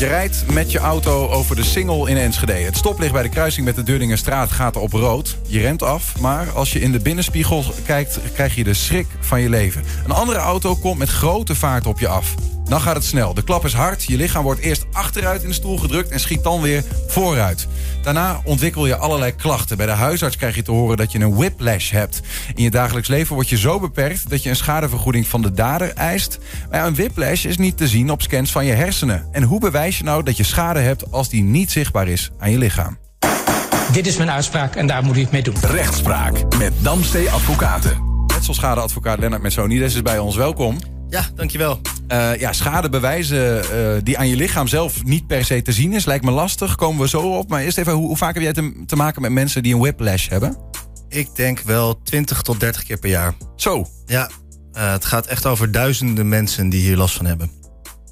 Je rijdt met je auto over de Singel in Enschede. Het stoplicht bij de kruising met de Deurdingerstraat gaat op rood. Je remt af, maar als je in de binnenspiegel kijkt... krijg je de schrik van je leven. Een andere auto komt met grote vaart op je af. Dan gaat het snel. De klap is hard. Je lichaam wordt eerst achteruit in de stoel gedrukt en schiet dan weer vooruit. Daarna ontwikkel je allerlei klachten. Bij de huisarts krijg je te horen dat je een whiplash hebt. In je dagelijks leven word je zo beperkt dat je een schadevergoeding van de dader eist. Maar een whiplash is niet te zien op scans van je hersenen. En hoe bewijs je nou dat je schade hebt als die niet zichtbaar is aan je lichaam? Dit is mijn uitspraak en daar moet u het mee doen. Rechtspraak met Damstee Advocaten. Letselschadeadvocaat Lennart Messonides is bij ons. Welkom. Ja, dankjewel. Uh, ja, schadebewijzen uh, die aan je lichaam zelf niet per se te zien is, lijkt me lastig. Komen we zo op. Maar eerst even, hoe, hoe vaak heb jij te, te, maken met mensen die een whiplash hebben? Ik denk wel 20 tot 30 keer per jaar. Zo? Ja, uh, het gaat echt over duizenden mensen die hier last van hebben.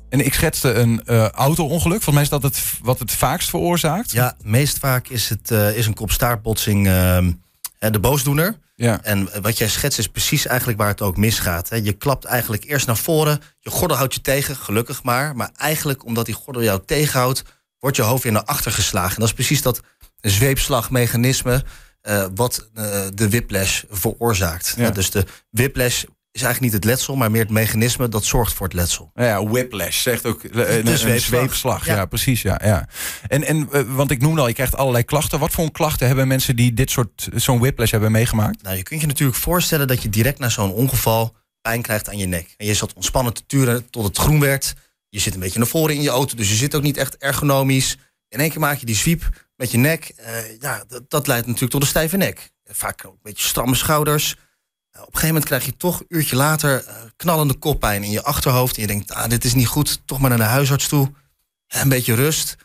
En ik schetste een auto-ongeluk. Volgens mij is dat het, wat het vaakst veroorzaakt. Ja, meest vaak is het is een kopstaartbotsing ehm, de boosdoener. Ja. En wat jij schetst is precies eigenlijk waar het ook misgaat. Je klapt eigenlijk eerst naar voren. Je gordel houdt je tegen, gelukkig maar. Maar eigenlijk omdat die gordel jou tegenhoudt... wordt je hoofd weer naar achter geslagen. En dat is precies dat zweepslagmechanisme... Uh, wat uh, de whiplash veroorzaakt. Ja. Dus de whiplash is eigenlijk niet het letsel, maar meer het mechanisme dat zorgt voor het letsel. Ja, whiplash zegt ook een, een zweepslag. Ja. precies. Ja, ja. En, en uh, want ik noemde al, je krijgt allerlei klachten. Wat voor klachten hebben mensen die dit soort zo'n whiplash hebben meegemaakt? Nou, je kunt je natuurlijk voorstellen dat je direct na zo'n ongeval pijn krijgt aan je nek. En je zat ontspannen te turen tot het groen werd. Je zit een beetje naar voren in je auto, dus je zit ook niet echt ergonomisch. In één keer maak je die zwiep met je nek. Uh, ja, dat, dat leidt natuurlijk tot een stijve nek. Vaak ook een beetje stramme schouders op een gegeven moment krijg je toch een uurtje later uh, knallende koppijn in je achterhoofd. En je denkt, ah, dit is niet goed, toch maar naar de huisarts toe. Een beetje rust.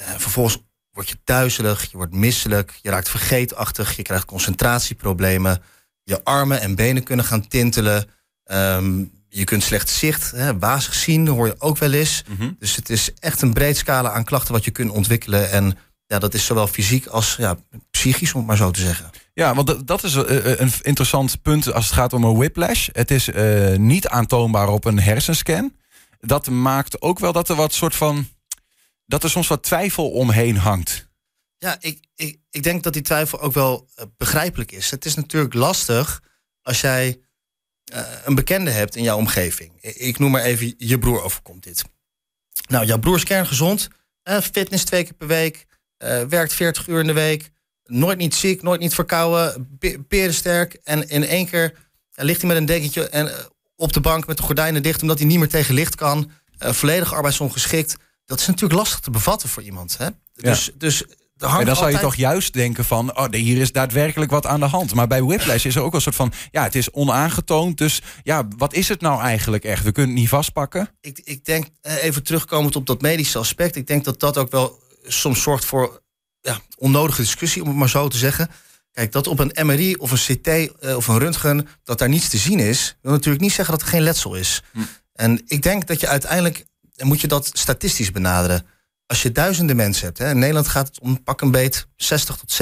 Uh, vervolgens word je duizelig, je wordt misselijk, je raakt vergeetachtig, je krijgt concentratieproblemen. Je armen en benen kunnen gaan tintelen. Um, je kunt slecht zicht, hè, wazig zien, hoor je ook wel eens. Mm -hmm. Dus het is echt een breed scala aan klachten wat je kunt ontwikkelen. En ja, dat is zowel fysiek als ja, psychisch, om het maar zo te zeggen. Ja, want dat is eh, eh, een interessant punt als het gaat om een whiplash. Het is uh, niet aantoonbaar op een hersenscan. Dat maakt ook wel dat er wat soort van. dat er soms wat twijfel omheen hangt. Ja, ik, ik, ik denk dat die twijfel ook wel begrijpelijk is. Het is natuurlijk lastig als jij uh, een bekende hebt in jouw omgeving. Ik noem maar even, je broer overkomt dit. Nou, jouw broer is kerngezond, fitness twee keer per week, werkt 40 uur in de week nooit niet ziek, nooit niet verkouden, perensterk. En in één keer ligt hij met een dekentje en, uh, op de bank met de gordijnen dicht... omdat hij niet meer tegen licht kan. Volledig arbeidsongeschikt. Dat is natuurlijk lastig te bevatten voor iemand. Hè? Dus, dus en dan zou je toch juist denken van, oh, hier is daadwerkelijk wat aan de hand. Maar bij whiplash is er ook een soort van, ja, het is onaangetoond. Dus ja, wat is het nou eigenlijk echt? We kunnen het niet vastpakken. Ik, ik denk, eh, even terugkomend op dat medische aspect. Ik denk dat dat ook wel soms zorgt voor ja, onnodige discussie, om het maar zo te zeggen. Kijk, dat op een MRI of een CT uh, of een röntgen, dat daar niets te zien is, wil natuurlijk niet zeggen dat er geen letsel is. Hm. En ik denk dat je uiteindelijk, en moet je dat statistisch benaderen. Als je duizenden mensen hebt, hè, in Nederland gaat het om pak een beet 60 tot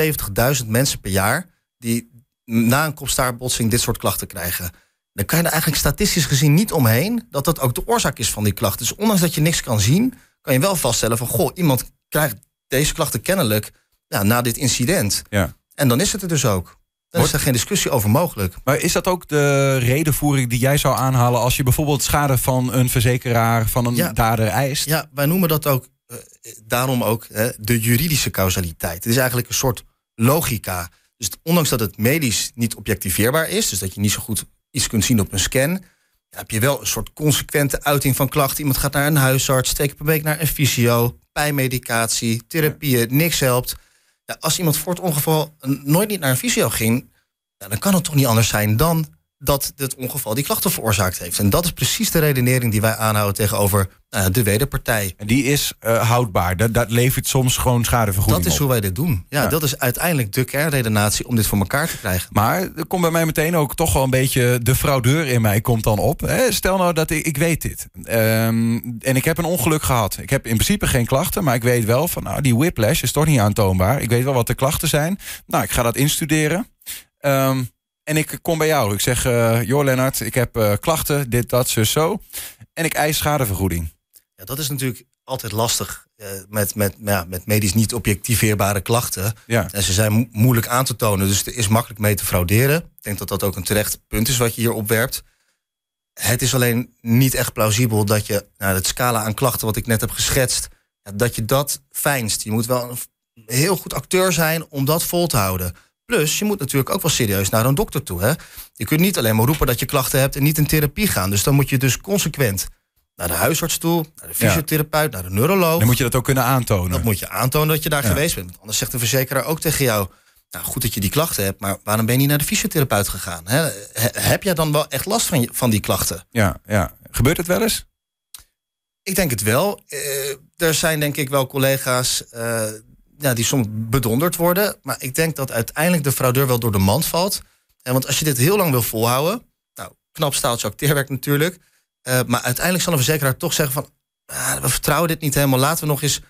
70.000 mensen per jaar, die na een kopstaartbotsing dit soort klachten krijgen. Dan kan je er eigenlijk statistisch gezien niet omheen dat dat ook de oorzaak is van die klachten. Dus ondanks dat je niks kan zien, kan je wel vaststellen van goh, iemand krijgt deze klachten kennelijk ja, na dit incident. Ja. En dan is het er dus ook. Dan is er geen discussie over mogelijk. Maar is dat ook de redenvoering die jij zou aanhalen als je bijvoorbeeld schade van een verzekeraar, van een ja. dader eist? Ja, wij noemen dat ook uh, daarom ook hè, de juridische causaliteit. Het is eigenlijk een soort logica. Dus ondanks dat het medisch niet objectiveerbaar is, dus dat je niet zo goed iets kunt zien op een scan, heb je wel een soort consequente uiting van klachten. Iemand gaat naar een huisarts, twee keer per week naar een fysio, pijnmedicatie, therapieën, niks helpt. Ja, als iemand voor het ongeval nooit niet naar een fysio ging, dan kan het toch niet anders zijn dan dat dit ongeval die klachten veroorzaakt heeft. En dat is precies de redenering die wij aanhouden tegenover uh, de wederpartij. En die is uh, houdbaar. Dat, dat levert soms gewoon schadevergoeding Dat is hoe wij dit doen. Ja, ja, dat is uiteindelijk de kernredenatie om dit voor elkaar te krijgen. Maar er komt bij mij meteen ook toch wel een beetje de fraudeur in mij komt dan op. Hè? Stel nou dat ik, ik weet dit. Um, en ik heb een ongeluk gehad. Ik heb in principe geen klachten, maar ik weet wel van nou, die whiplash is toch niet aantoonbaar. Ik weet wel wat de klachten zijn. Nou, ik ga dat instuderen. Um, en ik kom bij jou. Ik zeg, uh, joh Lennart, ik heb uh, klachten, dit, dat, zo, zo. En ik eis schadevergoeding. Ja, dat is natuurlijk altijd lastig eh, met, met, ja, met medisch niet objectiveerbare klachten. Ja. En ze zijn mo- moeilijk aan te tonen, dus er is makkelijk mee te frauderen. Ik denk dat dat ook een terecht punt is wat je hier opwerpt. Het is alleen niet echt plausibel dat je nou, het scala aan klachten wat ik net heb geschetst, dat je dat fijnst. Je moet wel een heel goed acteur zijn om dat vol te houden. Plus, je moet natuurlijk ook wel serieus naar een dokter toe. Hè? Je kunt niet alleen maar roepen dat je klachten hebt en niet in therapie gaan. Dus dan moet je dus consequent naar de huisarts toe, naar de fysiotherapeut, naar de neuroloog. Dan moet je dat ook kunnen aantonen. Dat moet je aantonen dat je daar Ja. geweest bent. Want anders zegt de verzekeraar ook tegen jou... nou, goed dat je die klachten hebt, maar waarom ben je niet naar de fysiotherapeut gegaan? Hè? Heb jij dan wel echt last van, je, van die klachten? Ja, ja. Gebeurt het wel eens? Ik denk het wel. Eh, er zijn denk ik wel collega's eh, ja, die soms bedonderd worden. Maar ik denk dat uiteindelijk de fraudeur wel door de mand valt. En want als je dit heel lang wil volhouden... nou, knap staaltje acteerwerk natuurlijk... eh, maar uiteindelijk zal een verzekeraar toch zeggen van... ah, we vertrouwen dit niet helemaal, laten we nog eens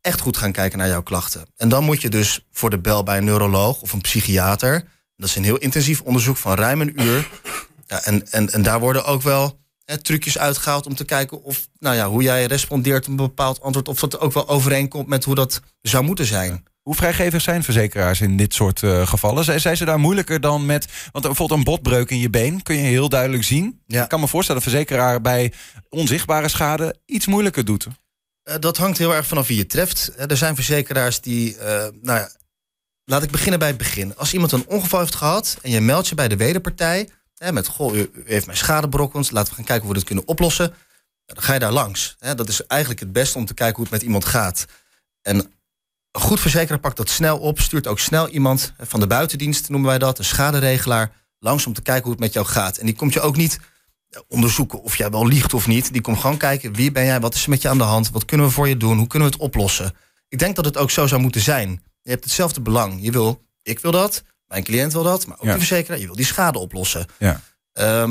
echt goed gaan kijken naar jouw klachten. En dan moet je dus voor de bel bij een neuroloog of een psychiater... dat is een heel intensief onderzoek van ruim een uur... Ja, en, en, en daar worden ook wel hè, trucjes uitgehaald om te kijken of, nou ja, hoe jij respondeert op een bepaald antwoord, of dat ook wel overeenkomt met hoe dat zou moeten zijn. Hoe vrijgevig zijn verzekeraars in dit soort eh, gevallen? Zijn, zijn ze daar moeilijker dan met... Want bijvoorbeeld een botbreuk in je been kun je heel duidelijk zien. Ja. Ik kan me voorstellen dat een verzekeraar bij onzichtbare schade iets moeilijker doet. Eh, dat hangt heel erg vanaf wie je treft. Eh, er zijn verzekeraars die, eh, nou ja, laat ik beginnen bij het begin. Als iemand een ongeval heeft gehad en je meldt je bij de wederpartij, hè, met goh, u, heeft mij schade berokkend, laten we gaan kijken hoe we dat kunnen oplossen. Dan ga je daar langs. Hè. Dat is eigenlijk het beste om te kijken hoe het met iemand gaat. En een goed verzekeraar pakt dat snel op, stuurt ook snel iemand van de buitendienst, noemen wij dat, een schaderegelaar, langs om te kijken hoe het met jou gaat. En die komt je ook niet onderzoeken of jij wel liegt of niet. Die komt gewoon kijken, wie ben jij, wat is er met je aan de hand, wat kunnen we voor je doen, hoe kunnen we het oplossen. Ik denk dat het ook zo zou moeten zijn. Je hebt hetzelfde belang. Je wil, ik wil dat, mijn cliënt wil dat, maar ook Ja. de verzekeraar, je wil die schade oplossen. Ja. Ehm,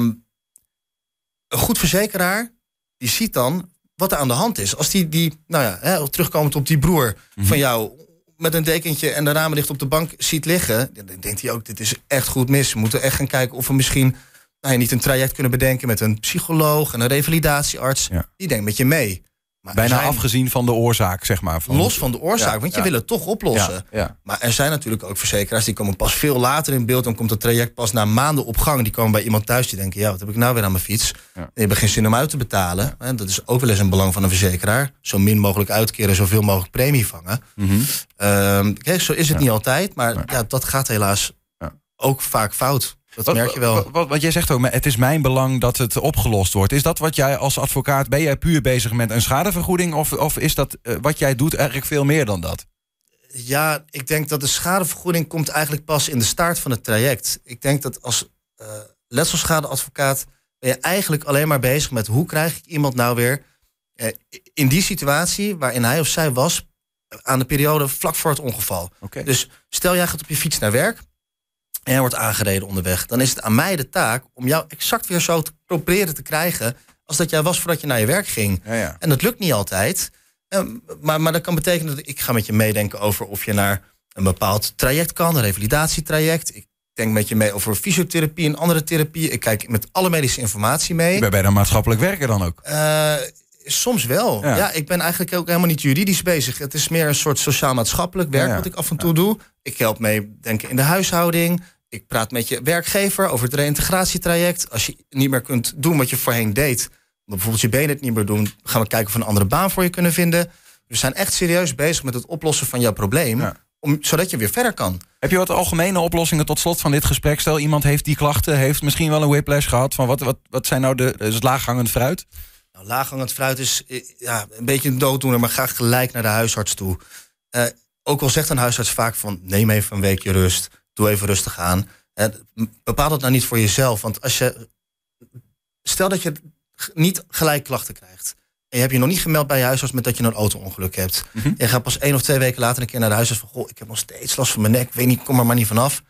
een goed verzekeraar, die ziet dan wat er aan de hand is. Als die, die nou ja, hè, terugkomend op die broer van jou met een dekentje en de ramen dicht op de bank ziet liggen, dan denkt hij ook, dit is echt goed mis. We moeten echt gaan kijken of we misschien nou ja, niet een traject kunnen bedenken met een psycholoog en een revalidatiearts. Ja. Die denkt met je mee. Maar Bijna zijn- afgezien van de oorzaak, zeg maar. Van, los van de oorzaak, Ja, want je ja. wil het toch oplossen. Ja. Maar er zijn natuurlijk ook verzekeraars die komen pas veel later in beeld. Dan komt het traject pas na maanden op gang. Die komen bij iemand thuis die denken: ja, wat heb ik nou weer aan mijn fiets? Je hebt geen zin om uit te betalen. En dat is ook wel eens een belang van een verzekeraar. Zo min mogelijk uitkeren, zoveel mogelijk premie vangen. Mhm. Ehm, kijk, zo is het niet altijd. Maar ja, dat gaat helaas ook vaak fout. Dat Wat, merk je wel. Wat, wat, wat jij zegt ook, maar het is mijn belang dat het opgelost wordt. Is dat wat jij als advocaat, ben jij puur bezig met een schadevergoeding? Of, of is dat eh, wat jij doet eigenlijk veel meer dan dat? Ja, ik denk dat de schadevergoeding komt eigenlijk pas in de staart van het traject. Ik denk dat als eh letselschadeadvocaat ben je eigenlijk alleen maar bezig met hoe krijg ik iemand nou weer eh, in die situatie waarin hij of zij was aan de periode vlak voor het ongeval. Dus stel jij gaat op je fiets naar werk en jij wordt aangereden onderweg, dan is het aan mij de taak om jou exact weer zo te proberen te krijgen als dat jij was voordat je naar je werk ging. Ja, ja. En dat lukt niet altijd. Eh, maar, maar dat kan betekenen dat ik ga met je meedenken over of je naar een bepaald traject kan, een revalidatietraject. Ik denk met je mee over fysiotherapie en andere therapie. Ik kijk met alle medische informatie mee. Je bent bij een maatschappelijk werker dan ook. Eh, soms wel. Ja. Ja. ik ben eigenlijk ook helemaal niet juridisch bezig. Het is meer een soort sociaal-maatschappelijk werk Ja, ja. wat ik af en toe doe. Ik help mee denken in de huishouding. Ik praat met je werkgever over het reïntegratietraject. Als je niet meer kunt doen wat je voorheen deed, bijvoorbeeld je benen het niet meer doen, gaan we kijken of we een andere baan voor je kunnen vinden. We zijn echt serieus bezig met het oplossen van jouw probleem, Ja. om, zodat je weer verder kan. Heb je wat algemene oplossingen tot slot van dit gesprek? Stel, iemand heeft die klachten, heeft misschien wel een whiplash gehad. Van wat, wat, wat zijn nou de is het laaghangend fruit? Nou, laaghangend fruit is eh, ja, een beetje een dooddoener, maar ga gelijk naar de huisarts toe. Eh, ook al zegt een huisarts vaak van neem even een weekje rust, doe even rustig aan. Eh, bepaal dat nou niet voor jezelf, want als je stel dat je niet gelijk klachten krijgt en je hebt je nog niet gemeld bij je huisarts met dat je een auto-ongeluk hebt. Je gaat pas één of twee weken later een keer naar de huisarts van goh, ik heb nog steeds last van mijn nek, weet niet, ik kom er maar niet vanaf.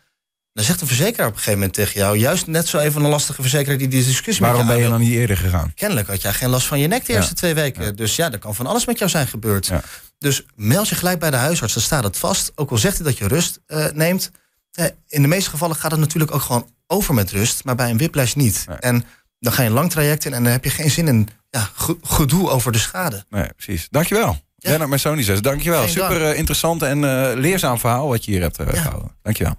Dan zegt een verzekeraar op een gegeven moment tegen jou, juist net zo even een lastige verzekeraar die die discussie Waarom ben je dan niet eerder gegaan? kennelijk had jij geen last van je nek de Ja. eerste twee weken. Dus ja, er kan van alles met jou zijn gebeurd. Ja. Dus meld je gelijk bij de huisarts, dan staat het vast. Ook al zegt hij dat je rust eh, neemt. Eh, in de meeste gevallen gaat het natuurlijk ook gewoon over met rust, maar bij een whiplash niet. Nee. En dan ga je een lang traject in en dan heb je geen zin in ja, ge- gedoe over de schade. Nee, precies. Dankjewel. Ja. Lennart Marsoni zes. Dankjewel. Geen dank. Super eh, interessant en eh, leerzaam verhaal wat je hier hebt eh, Ja. gehouden. Dankjewel.